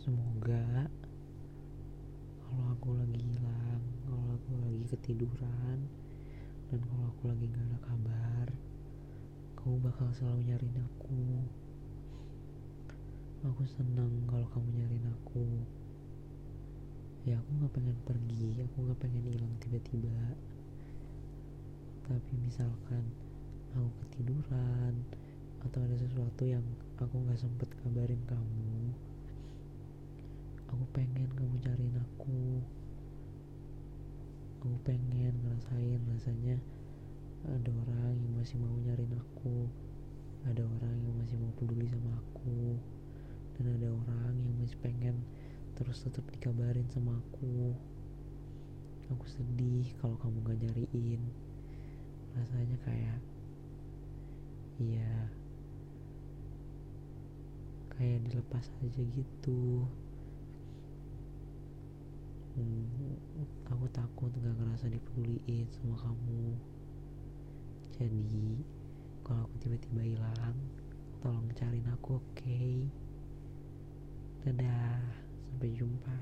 semoga kalau aku lagi hilang kalau aku lagi ketiduran dan kalau aku lagi gak ada kabar kamu bakal selalu nyariin aku. Aku seneng kalau kamu nyariin aku. Ya aku gak pengen pergi aku gak pengen hilang tiba-tiba. Tapi misalkan aku ketiduran atau ada sesuatu yang aku gak sempet kabarin kamu? Aku pengen kamu cariin aku. Aku pengen ngerasain rasanya ada orang yang masih mau nyariin aku. Ada orang yang masih mau peduli sama aku. Dan ada orang yang masih pengen terus tetap dikabarin sama aku. Aku sedih kalau kamu gak nyariin. Rasanya kayak iya kayak dilepas aja gitu. Hmm, aku takut gak ngerasa dipeduliin sama kamu. Jadi kalau aku tiba-tiba hilang tolong cariin aku oke? Okay? dadah sampai jumpa